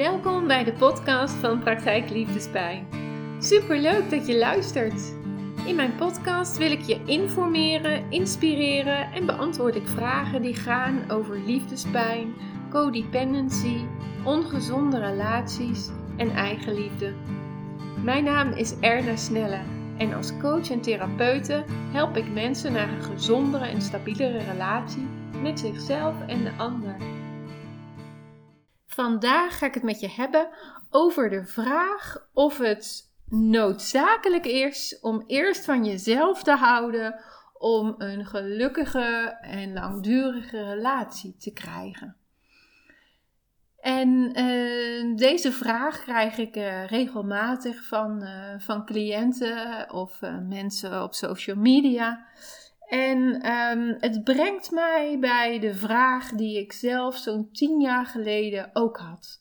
Welkom bij de podcast van Praktijk Liefdespijn. Superleuk dat je luistert. In mijn podcast wil ik je informeren, inspireren en beantwoord ik vragen die gaan over liefdespijn, codependency, ongezonde relaties en eigenliefde. Mijn naam is Erna Snelle en als coach en therapeute help ik mensen naar een gezondere en stabielere relatie met zichzelf en de ander. Vandaag ga ik het met je hebben over de vraag of het noodzakelijk is om eerst van jezelf te houden om een gelukkige en langdurige relatie te krijgen. En uh, deze vraag krijg ik uh, regelmatig van, uh, van cliënten of mensen op social media. En um, het brengt mij bij de vraag die ik zelf zo'n tien jaar geleden ook had.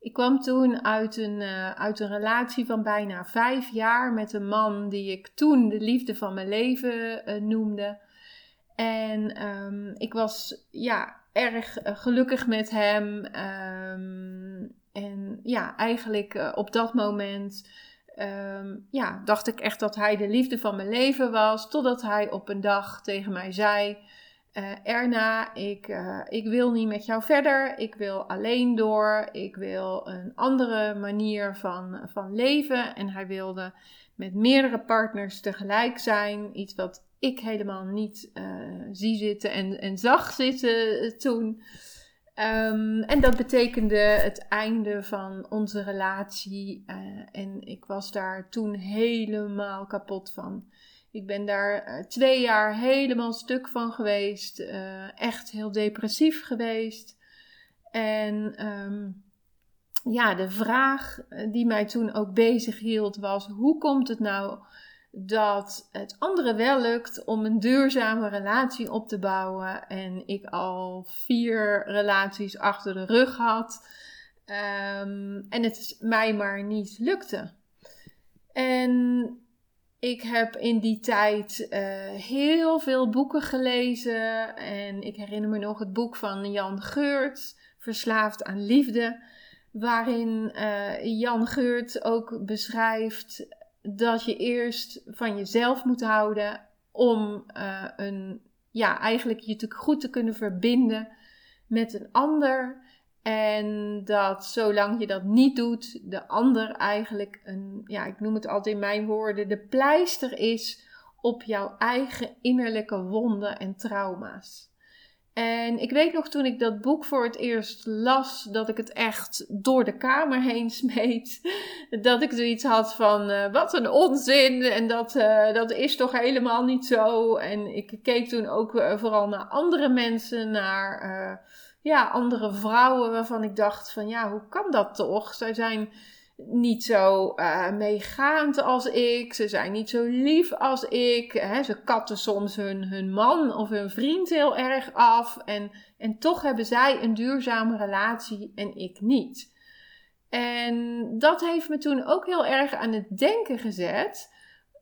Ik kwam toen uit een, uit een relatie van bijna vijf jaar met een man die ik toen de liefde van mijn leven noemde. En um, ik was ja, erg eh, gelukkig met hem. Ehm, en ja, eigenlijk op dat moment um, ja, dacht ik echt dat hij de liefde van mijn leven was. Totdat hij op een dag tegen mij zei: uh, Erna, ik, ik wil niet met jou verder. Ik wil alleen door. Ik wil een andere manier van, van leven. En hij wilde met meerdere partners tegelijk zijn. Iets wat ik helemaal niet uh, zie zitten en, en zag zitten eh, toen. Um, en dat betekende het einde van onze relatie. Uh, en ik was daar toen helemaal kapot van. Ik ben daar twee jaar helemaal stuk van geweest. Uh, echt heel depressief geweest. En um, ja, de vraag die mij toen ook bezig hield was: hoe komt het nou dat het anderen wel lukt om een duurzame relatie op te bouwen. En ik al vier relaties achter de rug had. Um, en het mij maar niet lukte. En ik heb in die tijd uh, heel veel boeken gelezen. En ik herinner me nog het boek van Jan Geurt, Verslaafd aan Liefde. Waarin uh, Jan Geurt ook beschrijft dat je eerst van jezelf moet houden om uh, een, ja, eigenlijk je te goed te kunnen verbinden met een ander. En dat zolang je dat niet doet, de ander eigenlijk een, ja, ik noem het altijd in mijn woorden, de pleister is op jouw eigen innerlijke wonden en trauma's. En ik weet nog toen ik dat boek voor het eerst las, dat ik het echt door de kamer heen smeet. Dat ik zoiets had van, uh, wat een onzin en dat, uh, dat is toch helemaal niet zo. En ik keek toen ook uh, vooral naar andere mensen, naar ja, andere vrouwen waarvan ik dacht van, ja, hoe kan dat toch? Zij zijn niet zo uh, meegaand als ik. Ze zijn niet zo lief als ik. Ze katten soms hun, hun man of hun vriend heel erg af. En, en toch hebben zij een duurzame relatie en ik niet. En dat heeft me toen ook heel erg aan het denken gezet.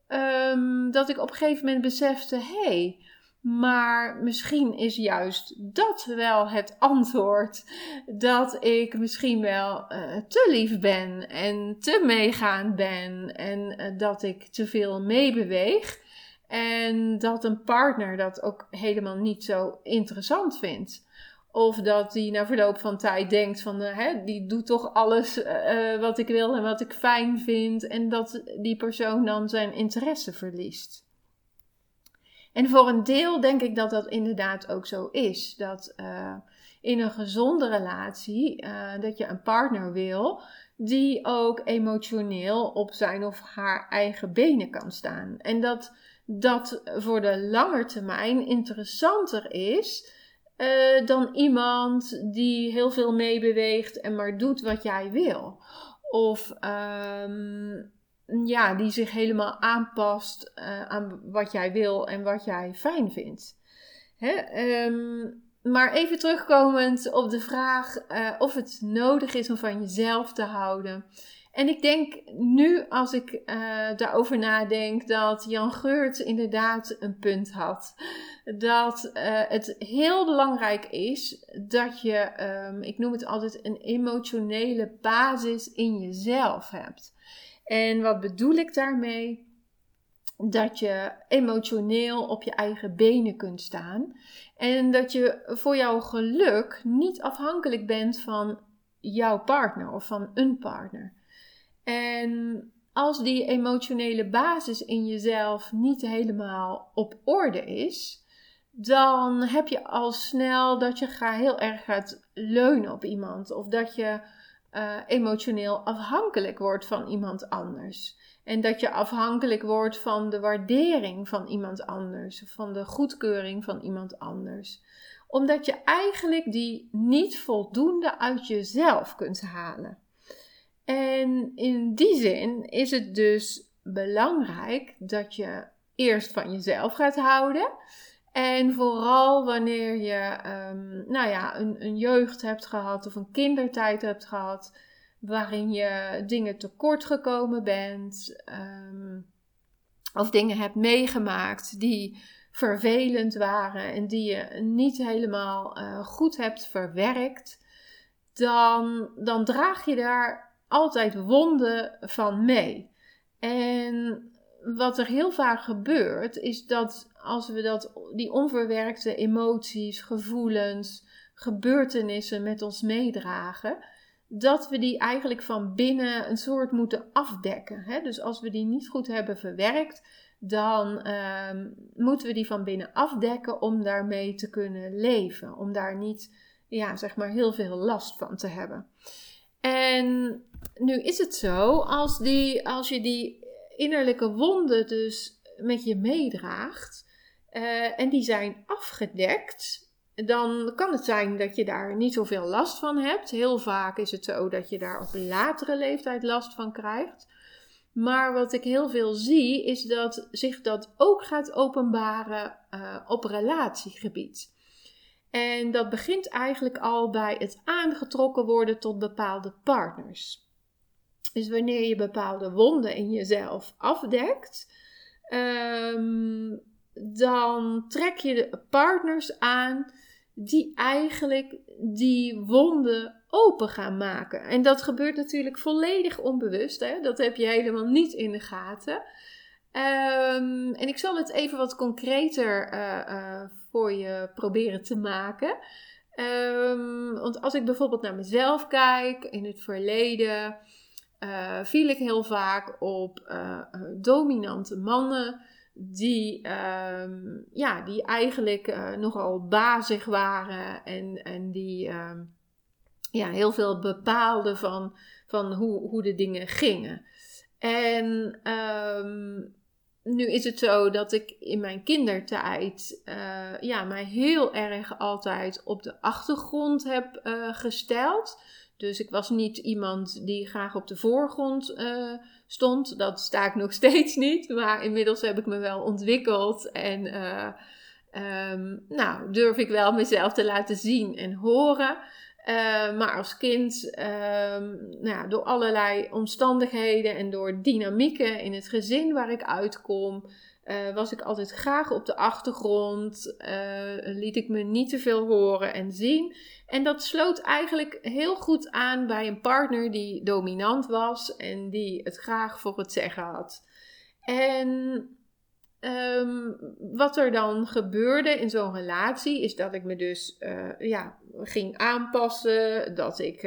Um, dat ik op een gegeven moment besefte: hé, hey, maar misschien is juist dat wel het antwoord. Dat ik misschien wel uh, te lief ben en te meegaand ben. En uh, dat ik te veel meebeweeg. En dat een partner dat ook helemaal niet zo interessant vindt. Of dat die na verloop van tijd denkt van, uh, hè, die doet toch alles wat ik wil en wat ik fijn vind. En dat die persoon dan zijn interesse verliest. En voor een deel denk ik dat dat inderdaad ook zo is. Dat uh, in een gezonde relatie, uh, dat je een partner wil die ook emotioneel op zijn of haar eigen benen kan staan. En dat dat voor de lange termijn interessanter is uh, dan iemand die heel veel meebeweegt en maar doet wat jij wil. Of um, ja, die zich helemaal aanpast uh, aan wat jij wil en wat jij fijn vindt. Hè? Um, maar even terugkomend op de vraag uh, of het nodig is om van jezelf te houden. En ik denk nu, als ik uh, daarover nadenk, dat Jan Geurt inderdaad een punt had. Dat het heel belangrijk is dat je, um, ik noem het altijd, een emotionele basis in jezelf hebt. En wat bedoel ik daarmee? Dat je emotioneel op je eigen benen kunt staan. En dat je voor jouw geluk niet afhankelijk bent van jouw partner of van een partner. En als die emotionele basis in jezelf niet helemaal op orde is, dan heb je al snel dat je heel erg gaat leunen op iemand. Of dat je uh, emotioneel afhankelijk wordt van iemand anders. En dat je afhankelijk wordt van de waardering van iemand anders. Van de goedkeuring van iemand anders. Omdat je eigenlijk die niet voldoende uit jezelf kunt halen. En in die zin is het dus belangrijk dat je eerst van jezelf gaat houden. En vooral wanneer je um, nou ja, een, een jeugd hebt gehad of een kindertijd hebt gehad, waarin je dingen tekort gekomen bent, um, of dingen hebt meegemaakt die vervelend waren en die je niet helemaal uh, goed hebt verwerkt, dan, dan draag je daar altijd wonden van mee. En wat er heel vaak gebeurt, is dat als we dat, die onverwerkte emoties, gevoelens, gebeurtenissen met ons meedragen, dat we die eigenlijk van binnen een soort moeten afdekken. Hè? Dus als we die niet goed hebben verwerkt, dan ehm, moeten we die van binnen afdekken om daarmee te kunnen leven. Om daar niet, ja, zeg maar, heel veel last van te hebben. En nu is het zo, als, die, als je die innerlijke wonden dus met je meedraagt uh, en die zijn afgedekt, dan kan het zijn dat je daar niet zoveel last van hebt. Heel vaak is het zo dat je daar op latere leeftijd last van krijgt. Maar wat ik heel veel zie, is dat zich dat ook gaat openbaren uh, op relatiegebied. En dat begint eigenlijk al bij het aangetrokken worden tot bepaalde partners. Dus wanneer je bepaalde wonden in jezelf afdekt, ehm, dan trek je de partners aan die eigenlijk die wonden open gaan maken. En dat gebeurt natuurlijk volledig onbewust. Hè? Dat heb je helemaal niet in de gaten. Um, en ik zal het even wat concreter uh, uh, voor je proberen te maken. Um, want als ik bijvoorbeeld naar mezelf kijk in het verleden, viel ik heel vaak op dominante mannen die, um, ja, die eigenlijk nogal bazig waren en, en die ja, heel veel bepaalden van, van hoe, hoe de dingen gingen. En um, nu is het zo dat ik in mijn kindertijd ja, mij heel erg altijd op de achtergrond heb gesteld. Dus ik was niet iemand die graag op de voorgrond uh, stond. Dat sta ik nog steeds niet. Maar inmiddels heb ik me wel ontwikkeld. En um, nou, durf ik wel mezelf te laten zien en horen. Uh, maar als kind, uh, nou door allerlei omstandigheden en door dynamieken in het gezin waar ik uitkom, uh, was ik altijd graag op de achtergrond. liet ik me niet te veel horen en zien. En dat sloot eigenlijk heel goed aan bij een partner die dominant was en die het graag voor het zeggen had. En Um, wat er dan gebeurde in zo'n relatie is dat ik me dus uh, ja, ging aanpassen, dat ik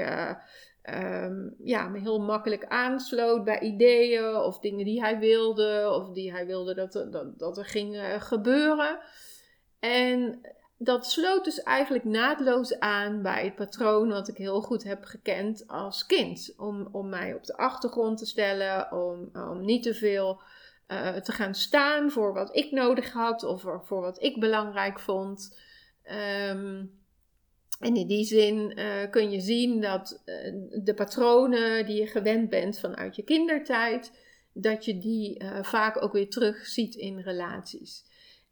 um, ja, me heel makkelijk aansloot bij ideeën of dingen die hij wilde of die hij wilde dat, dat, dat er ging uh, gebeuren. En dat sloot dus eigenlijk naadloos aan bij het patroon wat ik heel goed heb gekend als kind. Om, om mij op de achtergrond te stellen, om, om niet te veel uh, te gaan staan voor wat ik nodig had of voor, wat ik belangrijk vond. Um, en in die zin uh, kun je zien dat uh, de patronen die je gewend bent vanuit je kindertijd, dat je die vaak ook weer terug ziet in relaties.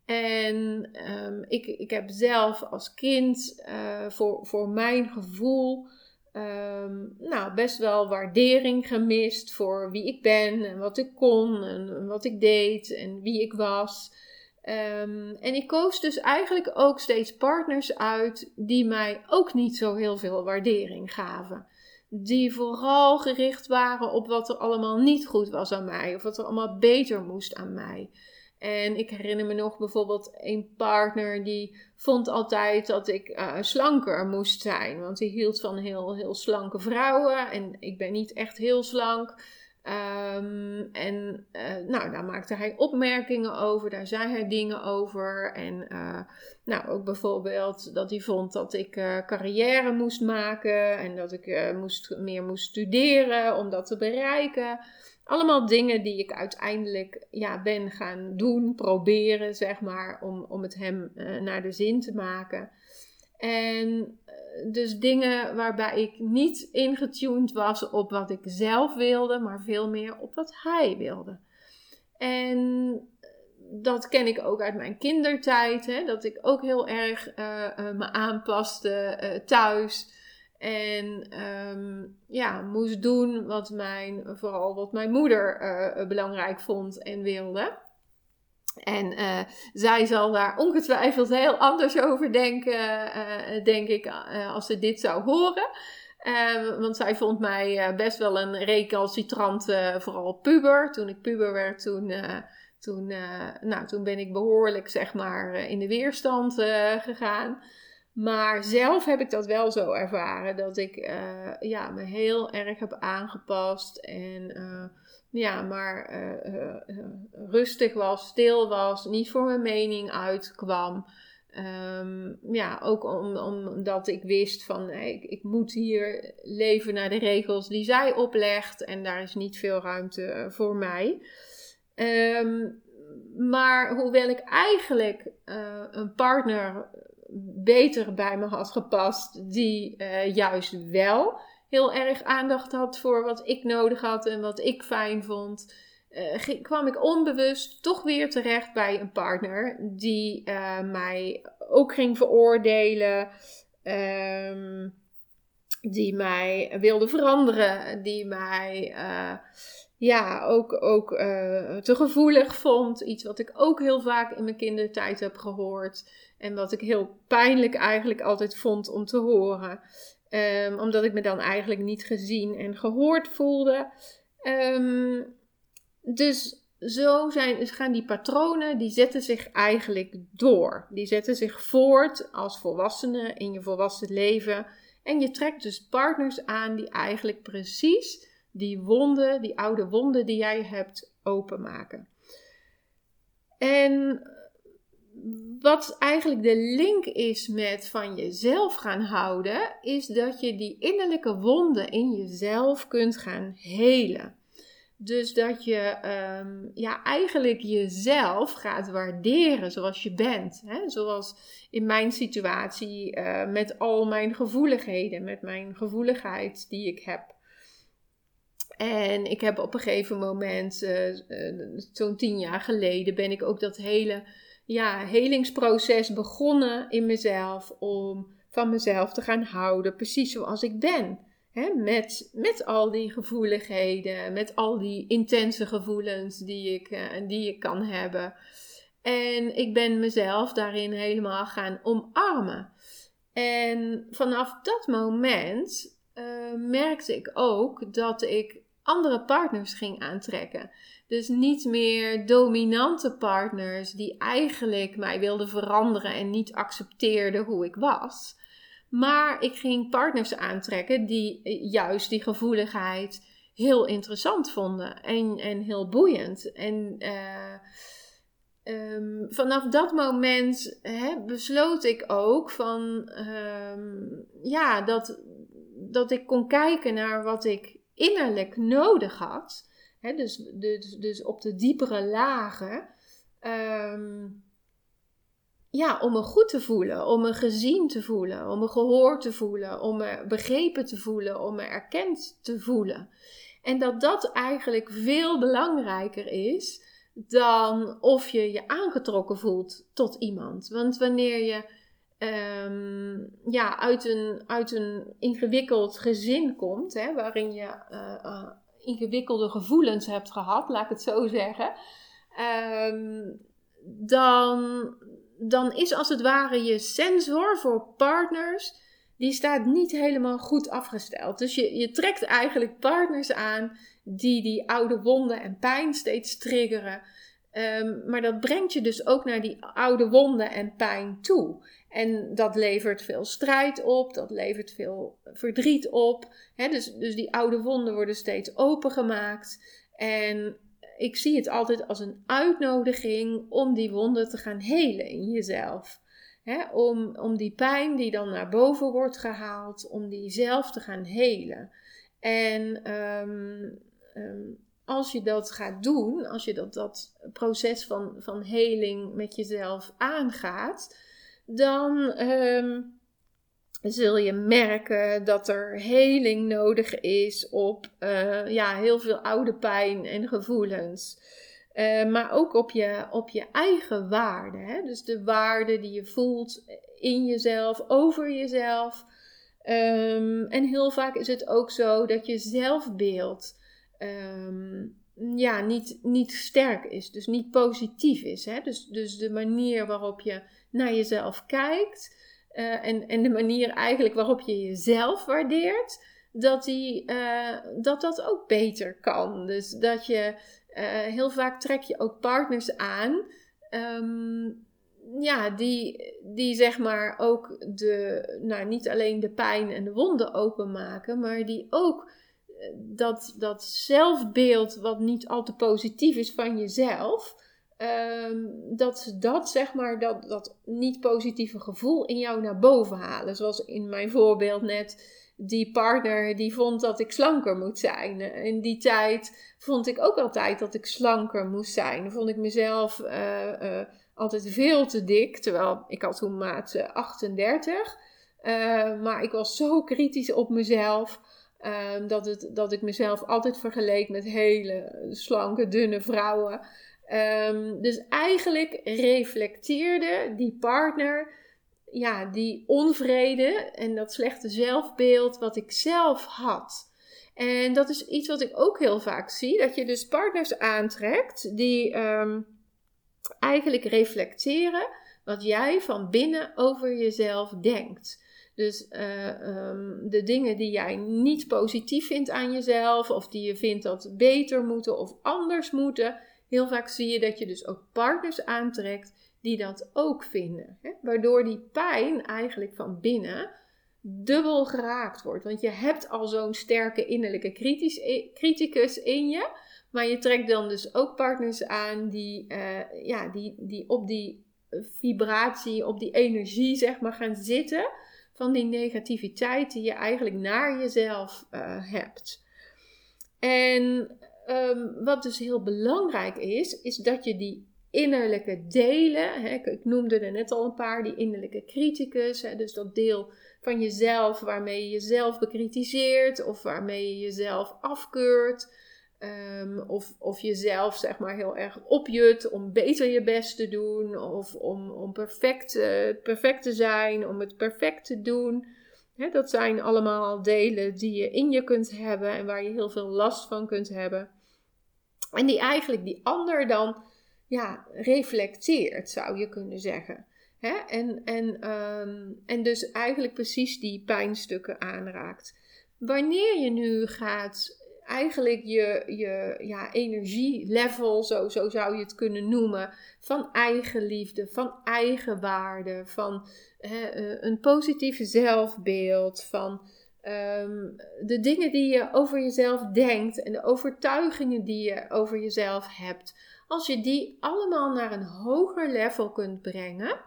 En um, ik, ik heb zelf als kind voor, voor mijn gevoel ehm, nou, best wel waardering gemist voor wie ik ben en wat ik kon en wat ik deed en wie ik was. Ehm, en ik koos dus eigenlijk ook steeds partners uit die mij ook niet zo heel veel waardering gaven. Die vooral gericht waren op wat er allemaal niet goed was aan mij of wat er allemaal beter moest aan mij. En ik herinner me nog bijvoorbeeld een partner die vond altijd dat ik uh, slanker moest zijn. Want die hield van heel, heel slanke vrouwen. En ik ben niet echt heel slank. Um, en uh, nou, daar maakte hij opmerkingen over, daar zei hij dingen over. En uh, nou, ook bijvoorbeeld dat hij vond dat ik uh, carrière moest maken en dat ik moest, meer moest studeren om dat te bereiken. Allemaal dingen die ik uiteindelijk ja, ben gaan doen, proberen, zeg maar, om, om het hem naar de zin te maken. En dus dingen waarbij ik niet ingetuned was op wat ik zelf wilde, maar veel meer op wat hij wilde. En dat ken ik ook uit mijn kindertijd, hè, dat ik ook heel erg uh, me aanpaste thuis. En um, ja, moest doen wat mijn, vooral wat mijn moeder belangrijk vond en wilde. En uh, zij zal daar ongetwijfeld heel anders over denken, uh, denk ik, als ze dit zou horen. want zij vond mij best wel een recalcitrante, vooral puber. Toen ik puber werd, toen, toen, nou, toen ben ik behoorlijk zeg maar, in de weerstand gegaan. Maar zelf heb ik dat wel zo ervaren, dat ik ja, me heel erg heb aangepast en ja, maar uh, rustig was, stil was, niet voor mijn mening uitkwam. Um, ja, ook om, omdat ik wist van ik, ik, moet hier leven naar de regels die zij oplegt en daar is niet veel ruimte voor mij. Um, maar hoewel ik eigenlijk een partner beter bij me had gepast, die juist wel heel erg aandacht had voor wat ik nodig had en wat ik fijn vond, uh, kwam ik onbewust toch weer terecht bij een partner die uh, mij ook ging veroordelen, um, die mij wilde veranderen, die mij uh, ja, ook, ook te gevoelig vond. Iets wat ik ook heel vaak in mijn kindertijd heb gehoord en wat ik heel pijnlijk eigenlijk altijd vond om te horen. Um, omdat ik me dan eigenlijk niet gezien en gehoord voelde. Um, dus zo zijn, gaan die patronen, die zetten zich eigenlijk door. Die zetten zich voort als volwassene in je volwassen leven. En je trekt dus partners aan die eigenlijk precies die wonden, die oude wonden die jij hebt, openmaken. En wat eigenlijk de link is met van jezelf gaan houden, is dat je die innerlijke wonden in jezelf kunt gaan helen. Dus dat je um, ja, eigenlijk jezelf gaat waarderen zoals je bent. Hè? Zoals in mijn situatie uh, met al mijn gevoeligheden, met mijn gevoeligheid die ik heb. En ik heb op een gegeven moment, uh, uh, zo'n tien jaar geleden, ben ik ook dat hele ja, helingsproces begonnen in mezelf om van mezelf te gaan houden, precies zoals ik ben. met, met al die gevoeligheden, met al die intense gevoelens die ik, uh, die ik kan hebben. En ik ben mezelf daarin helemaal gaan omarmen. En vanaf dat moment uh, merkte ik ook dat ik andere partners ging aantrekken. Dus niet meer dominante partners die eigenlijk mij wilden veranderen en niet accepteerden hoe ik was. Maar ik ging partners aantrekken die eh, juist die gevoeligheid heel interessant vonden en, en heel boeiend. En uh, um, vanaf dat moment hè, besloot ik ook van um, ja, dat, dat ik kon kijken naar wat ik innerlijk nodig had dus, dus, dus op de diepere lagen. Ehm, ja, om me goed te voelen, om me gezien te voelen, om me gehoord te voelen, om me begrepen te voelen, om me erkend te voelen. En dat dat eigenlijk veel belangrijker is dan of je je aangetrokken voelt tot iemand. Want wanneer je ehm, ja, uit, een, uit een ingewikkeld gezin komt, hè, waarin je eh, eh, ingewikkelde gevoelens hebt gehad, laat ik het zo zeggen, ehm, dan, dan is als het ware je sensor voor partners, die staat niet helemaal goed afgesteld. Dus je, je trekt eigenlijk partners aan die die oude wonden en pijn steeds triggeren. Ehm, maar dat brengt je dus ook naar die oude wonden en pijn toe. En dat levert veel strijd op, dat levert veel verdriet op. dus, dus die oude wonden worden steeds opengemaakt. En ik zie het altijd als een uitnodiging om die wonden te gaan helen in jezelf. om, om die pijn die dan naar boven wordt gehaald, om die zelf te gaan helen. En ehm, ehm, als je dat gaat doen, als je dat, dat proces van, van heling met jezelf aangaat, dan ehm, zul je merken dat er heling nodig is op uh, ja, heel veel oude pijn en gevoelens. Uh, maar ook op je, op je eigen waarde. Hè? Dus de waarde die je voelt in jezelf, over jezelf. Um, en heel vaak is het ook zo dat je zelfbeeld um, ja, niet, niet sterk is, dus niet positief is. Hè? Dus, dus de manier waarop je naar jezelf kijkt uh, en, en de manier eigenlijk waarop je jezelf waardeert, dat, die, uh, dat dat ook beter kan. Dus dat je uh, heel vaak trek je ook partners aan. Um, ja, die, die zeg maar ook de, nou niet alleen de pijn en de wonden openmaken, maar die ook dat, dat zelfbeeld wat niet al te positief is van jezelf, um, dat dat zeg maar, dat, dat niet positieve gevoel in jou naar boven halen. Zoals in mijn voorbeeld net, die partner die vond dat ik slanker moet zijn. In die tijd vond ik ook altijd dat ik slanker moest zijn. Vond ik mezelf uh, uh, altijd veel te dik, terwijl ik had toen maat 38. Uh, maar ik was zo kritisch op mezelf. Um, dat, het, dat ik mezelf altijd vergeleek met hele slanke, dunne vrouwen. Um, dus eigenlijk reflecteerde die partner ja, die onvrede en dat slechte zelfbeeld wat ik zelf had. En dat is iets wat ik ook heel vaak zie: dat je dus partners aantrekt die um, eigenlijk reflecteren wat jij van binnen over jezelf denkt. Dus uh, um, de dingen die jij niet positief vindt aan jezelf, of die je vindt dat beter moeten of anders moeten, heel vaak zie je dat je dus ook partners aantrekt die dat ook vinden. Hè? Waardoor die pijn eigenlijk van binnen dubbel geraakt wordt. Want je hebt al zo'n sterke innerlijke criticus in je, maar je trekt dan dus ook partners aan die, uh, ja, die, die op die vibratie, op die energie zeg maar gaan zitten van die negativiteit die je eigenlijk naar jezelf uh, hebt. En um, wat dus heel belangrijk is, is dat je die innerlijke delen, hè, ik noemde er net al een paar, die innerlijke criticus, hè, dus dat deel van jezelf waarmee je jezelf bekritiseert of waarmee je jezelf afkeurt. Um, of, of jezelf zeg maar heel erg opjut om beter je best te doen. Of om, om perfect, perfect te zijn, om het perfect te doen. dat zijn allemaal delen die je in je kunt hebben en waar je heel veel last van kunt hebben. En die eigenlijk die ander dan ja, reflecteert, zou je kunnen zeggen. En, en, um, en dus eigenlijk precies die pijnstukken aanraakt. Wanneer je nu gaat eigenlijk je, je ja, energielevel, zo, zo zou je het kunnen noemen, van eigenliefde, van eigenwaarde, van hè, eh, een positieve zelfbeeld, van um, de dingen die je over jezelf denkt en de overtuigingen die je over jezelf hebt. Als je die allemaal naar een hoger level kunt brengen,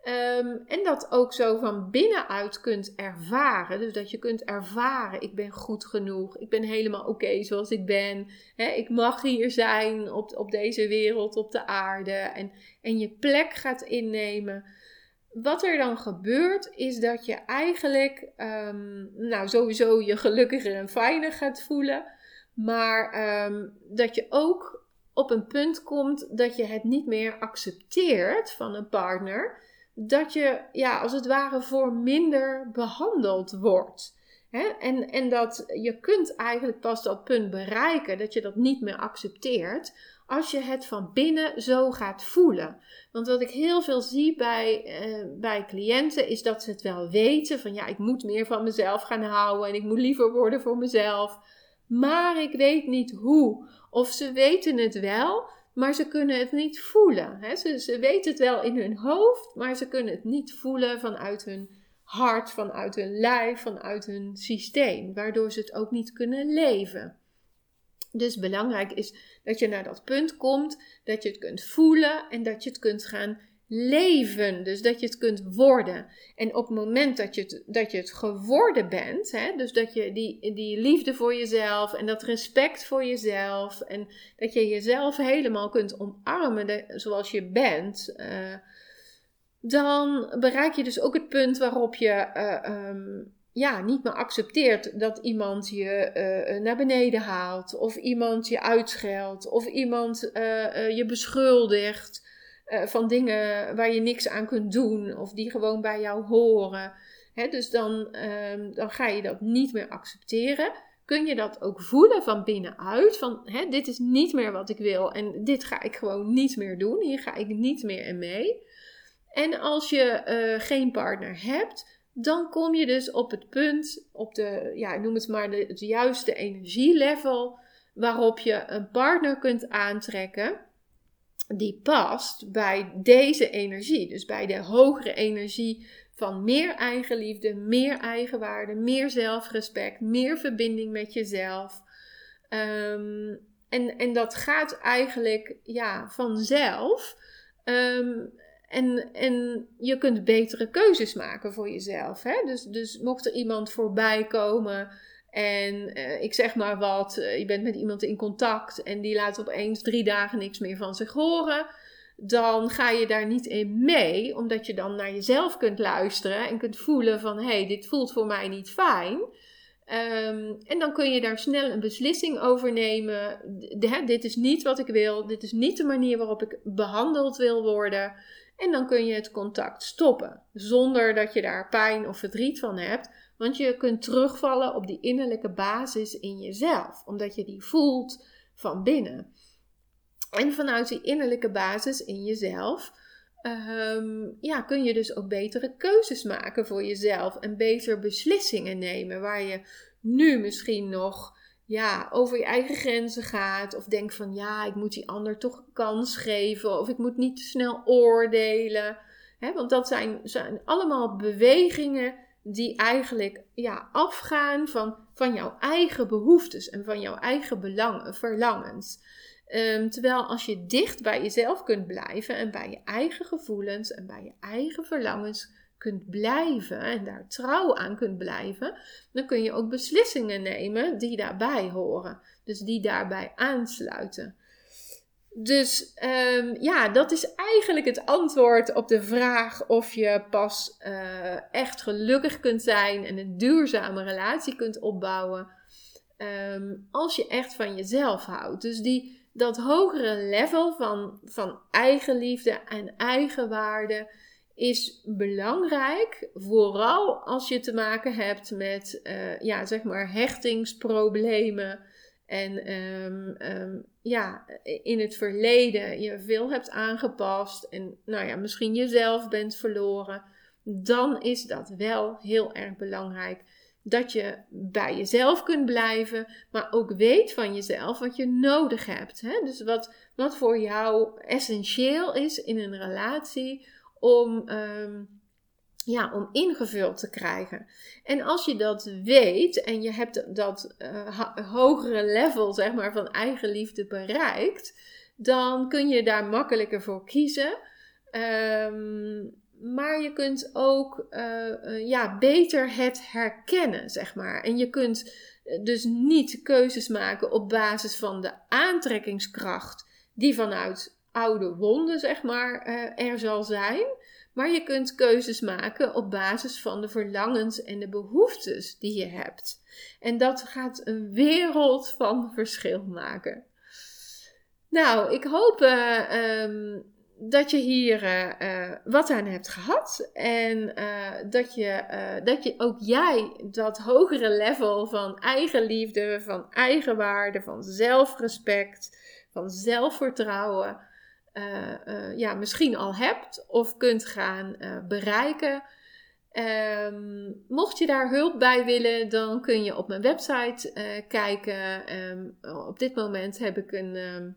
Ehm, en dat ook zo van binnenuit kunt ervaren. Dus dat je kunt ervaren: ik ben goed genoeg, ik ben helemaal oké zoals ik ben. ik mag hier zijn op, op deze wereld, op de aarde. En, en je plek gaat innemen. Wat er dan gebeurt, is dat je eigenlijk, um, nou sowieso je gelukkiger en fijner gaat voelen. Maar ehm, dat je ook op een punt komt dat je het niet meer accepteert van een partner dat je, ja, als het ware voor minder behandeld wordt. En, en dat je kunt eigenlijk pas dat punt bereiken dat je dat niet meer accepteert als je het van binnen zo gaat voelen. Want wat ik heel veel zie bij, uh, bij cliënten is dat ze het wel weten van ja, ik moet meer van mezelf gaan houden en ik moet liever worden voor mezelf. Maar ik weet niet hoe. Of ze weten het wel, maar ze kunnen het niet voelen. Ze, ze weten het wel in hun hoofd, maar ze kunnen het niet voelen vanuit hun hart, vanuit hun lijf, vanuit hun systeem, waardoor ze het ook niet kunnen leven. Dus belangrijk is dat je naar dat punt komt, dat je het kunt voelen en dat je het kunt gaan leven. Dus dat je het kunt worden. En op het moment dat je het, dat je het geworden bent, hè, dus dat je die, die liefde voor jezelf en dat respect voor jezelf en dat je jezelf helemaal kunt omarmen zoals je bent. Uh, dan bereik je dus ook het punt waarop je uh, um, ja, niet meer accepteert dat iemand je uh, naar beneden haalt, of iemand je uitscheldt, of iemand uh, je beschuldigt van dingen waar je niks aan kunt doen, of die gewoon bij jou horen. Dus dan, um, dan ga je dat niet meer accepteren. Kun je dat ook voelen van binnenuit? Van dit is niet meer wat ik wil en dit ga ik gewoon niet meer doen. Hier ga ik niet meer in mee. En als je geen partner hebt, dan kom je dus op het punt, op de, ja, noem het maar de, het juiste energielevel, waarop je een partner kunt aantrekken die past bij deze energie. Dus bij de hogere energie van meer eigenliefde, meer eigenwaarde, meer zelfrespect, meer verbinding met jezelf. Um, en, en dat gaat eigenlijk ja, vanzelf. Um, en, en je kunt betere keuzes maken voor jezelf. Hè? Dus, dus mocht er iemand voorbij komen en uh, ik zeg maar wat, uh, je bent met iemand in contact en die laat opeens drie dagen niks meer van zich horen. Dan ga je daar niet in mee, omdat je dan naar jezelf kunt luisteren en kunt voelen van hé, hey, dit voelt voor mij niet fijn. Um, en dan kun je daar snel een beslissing over nemen. D dit is niet wat ik wil, dit is niet de manier waarop ik behandeld wil worden. En dan kun je het contact stoppen, zonder dat je daar pijn of verdriet van hebt. Want je kunt terugvallen op die innerlijke basis in jezelf, omdat je die voelt van binnen. En vanuit die innerlijke basis in jezelf um, ja, kun je dus ook betere keuzes maken voor jezelf en beter beslissingen nemen waar je nu misschien nog ja, over je eigen grenzen gaat. Of denk van ja, ik moet die ander toch een kans geven. Of ik moet niet te snel oordelen. want dat zijn, zijn allemaal bewegingen die eigenlijk ja, afgaan van, van jouw eigen behoeftes en van jouw eigen belangen, verlangens. Ehm, terwijl als je dicht bij jezelf kunt blijven en bij je eigen gevoelens en bij je eigen verlangens kunt blijven en daar trouw aan kunt blijven, dan kun je ook beslissingen nemen die daarbij horen. Dus die daarbij aansluiten. Dus um, ja, dat is eigenlijk het antwoord op de vraag of je pas uh, echt gelukkig kunt zijn en een duurzame relatie kunt opbouwen. Um, als je echt van jezelf houdt. Dus die, dat hogere level van, van eigenliefde en eigenwaarde is belangrijk, vooral als je te maken hebt met, uh, ja, zeg maar, hechtingsproblemen. En um, um, ja, in het verleden je veel hebt aangepast en nou ja, misschien jezelf bent verloren. Dan is dat wel heel erg belangrijk. Dat je bij jezelf kunt blijven, maar ook weet van jezelf wat je nodig hebt. Hè? Dus wat, wat voor jou essentieel is in een relatie om, um, ja, om ingevuld te krijgen. En als je dat weet en je hebt dat uh, hogere level zeg maar, van eigenliefde bereikt, dan kun je daar makkelijker voor kiezen. Um, maar je kunt ook uh, uh, ja, beter het herkennen, zeg maar. En je kunt dus niet keuzes maken op basis van de aantrekkingskracht die vanuit oude wonden, zeg maar, uh, er zal zijn. Maar je kunt keuzes maken op basis van de verlangens en de behoeftes die je hebt. En dat gaat een wereld van verschil maken. Nou, ik hoop uh, um, dat je hier uh, wat aan hebt gehad. En dat, je, dat je ook jij dat hogere level van eigenliefde, van eigenwaarde, van zelfrespect, van zelfvertrouwen. Ja, misschien al hebt of kunt gaan bereiken. Um, mocht je daar hulp bij willen, dan kun je op mijn website kijken. Um, op dit moment heb ik een, um,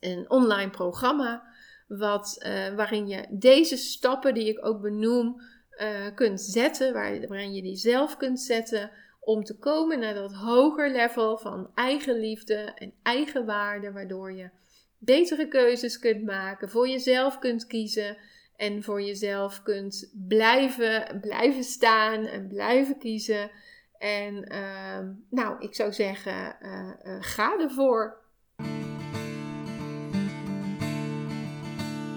een online programma wat, waarin je deze stappen die ik ook benoem kunt zetten, waar, waarin je die zelf kunt zetten om te komen naar dat hoger level van eigenliefde en eigenwaarde, waardoor je betere keuzes kunt maken, voor jezelf kunt kiezen en voor jezelf kunt blijven, blijven staan en blijven kiezen. En uh, nou, ik zou zeggen, uh, ga ervoor.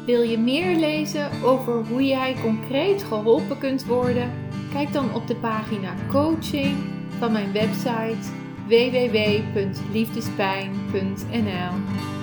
Wil je meer lezen over hoe jij concreet geholpen kunt worden? Kijk dan op de pagina coaching van mijn website www.liefdespijn.nl.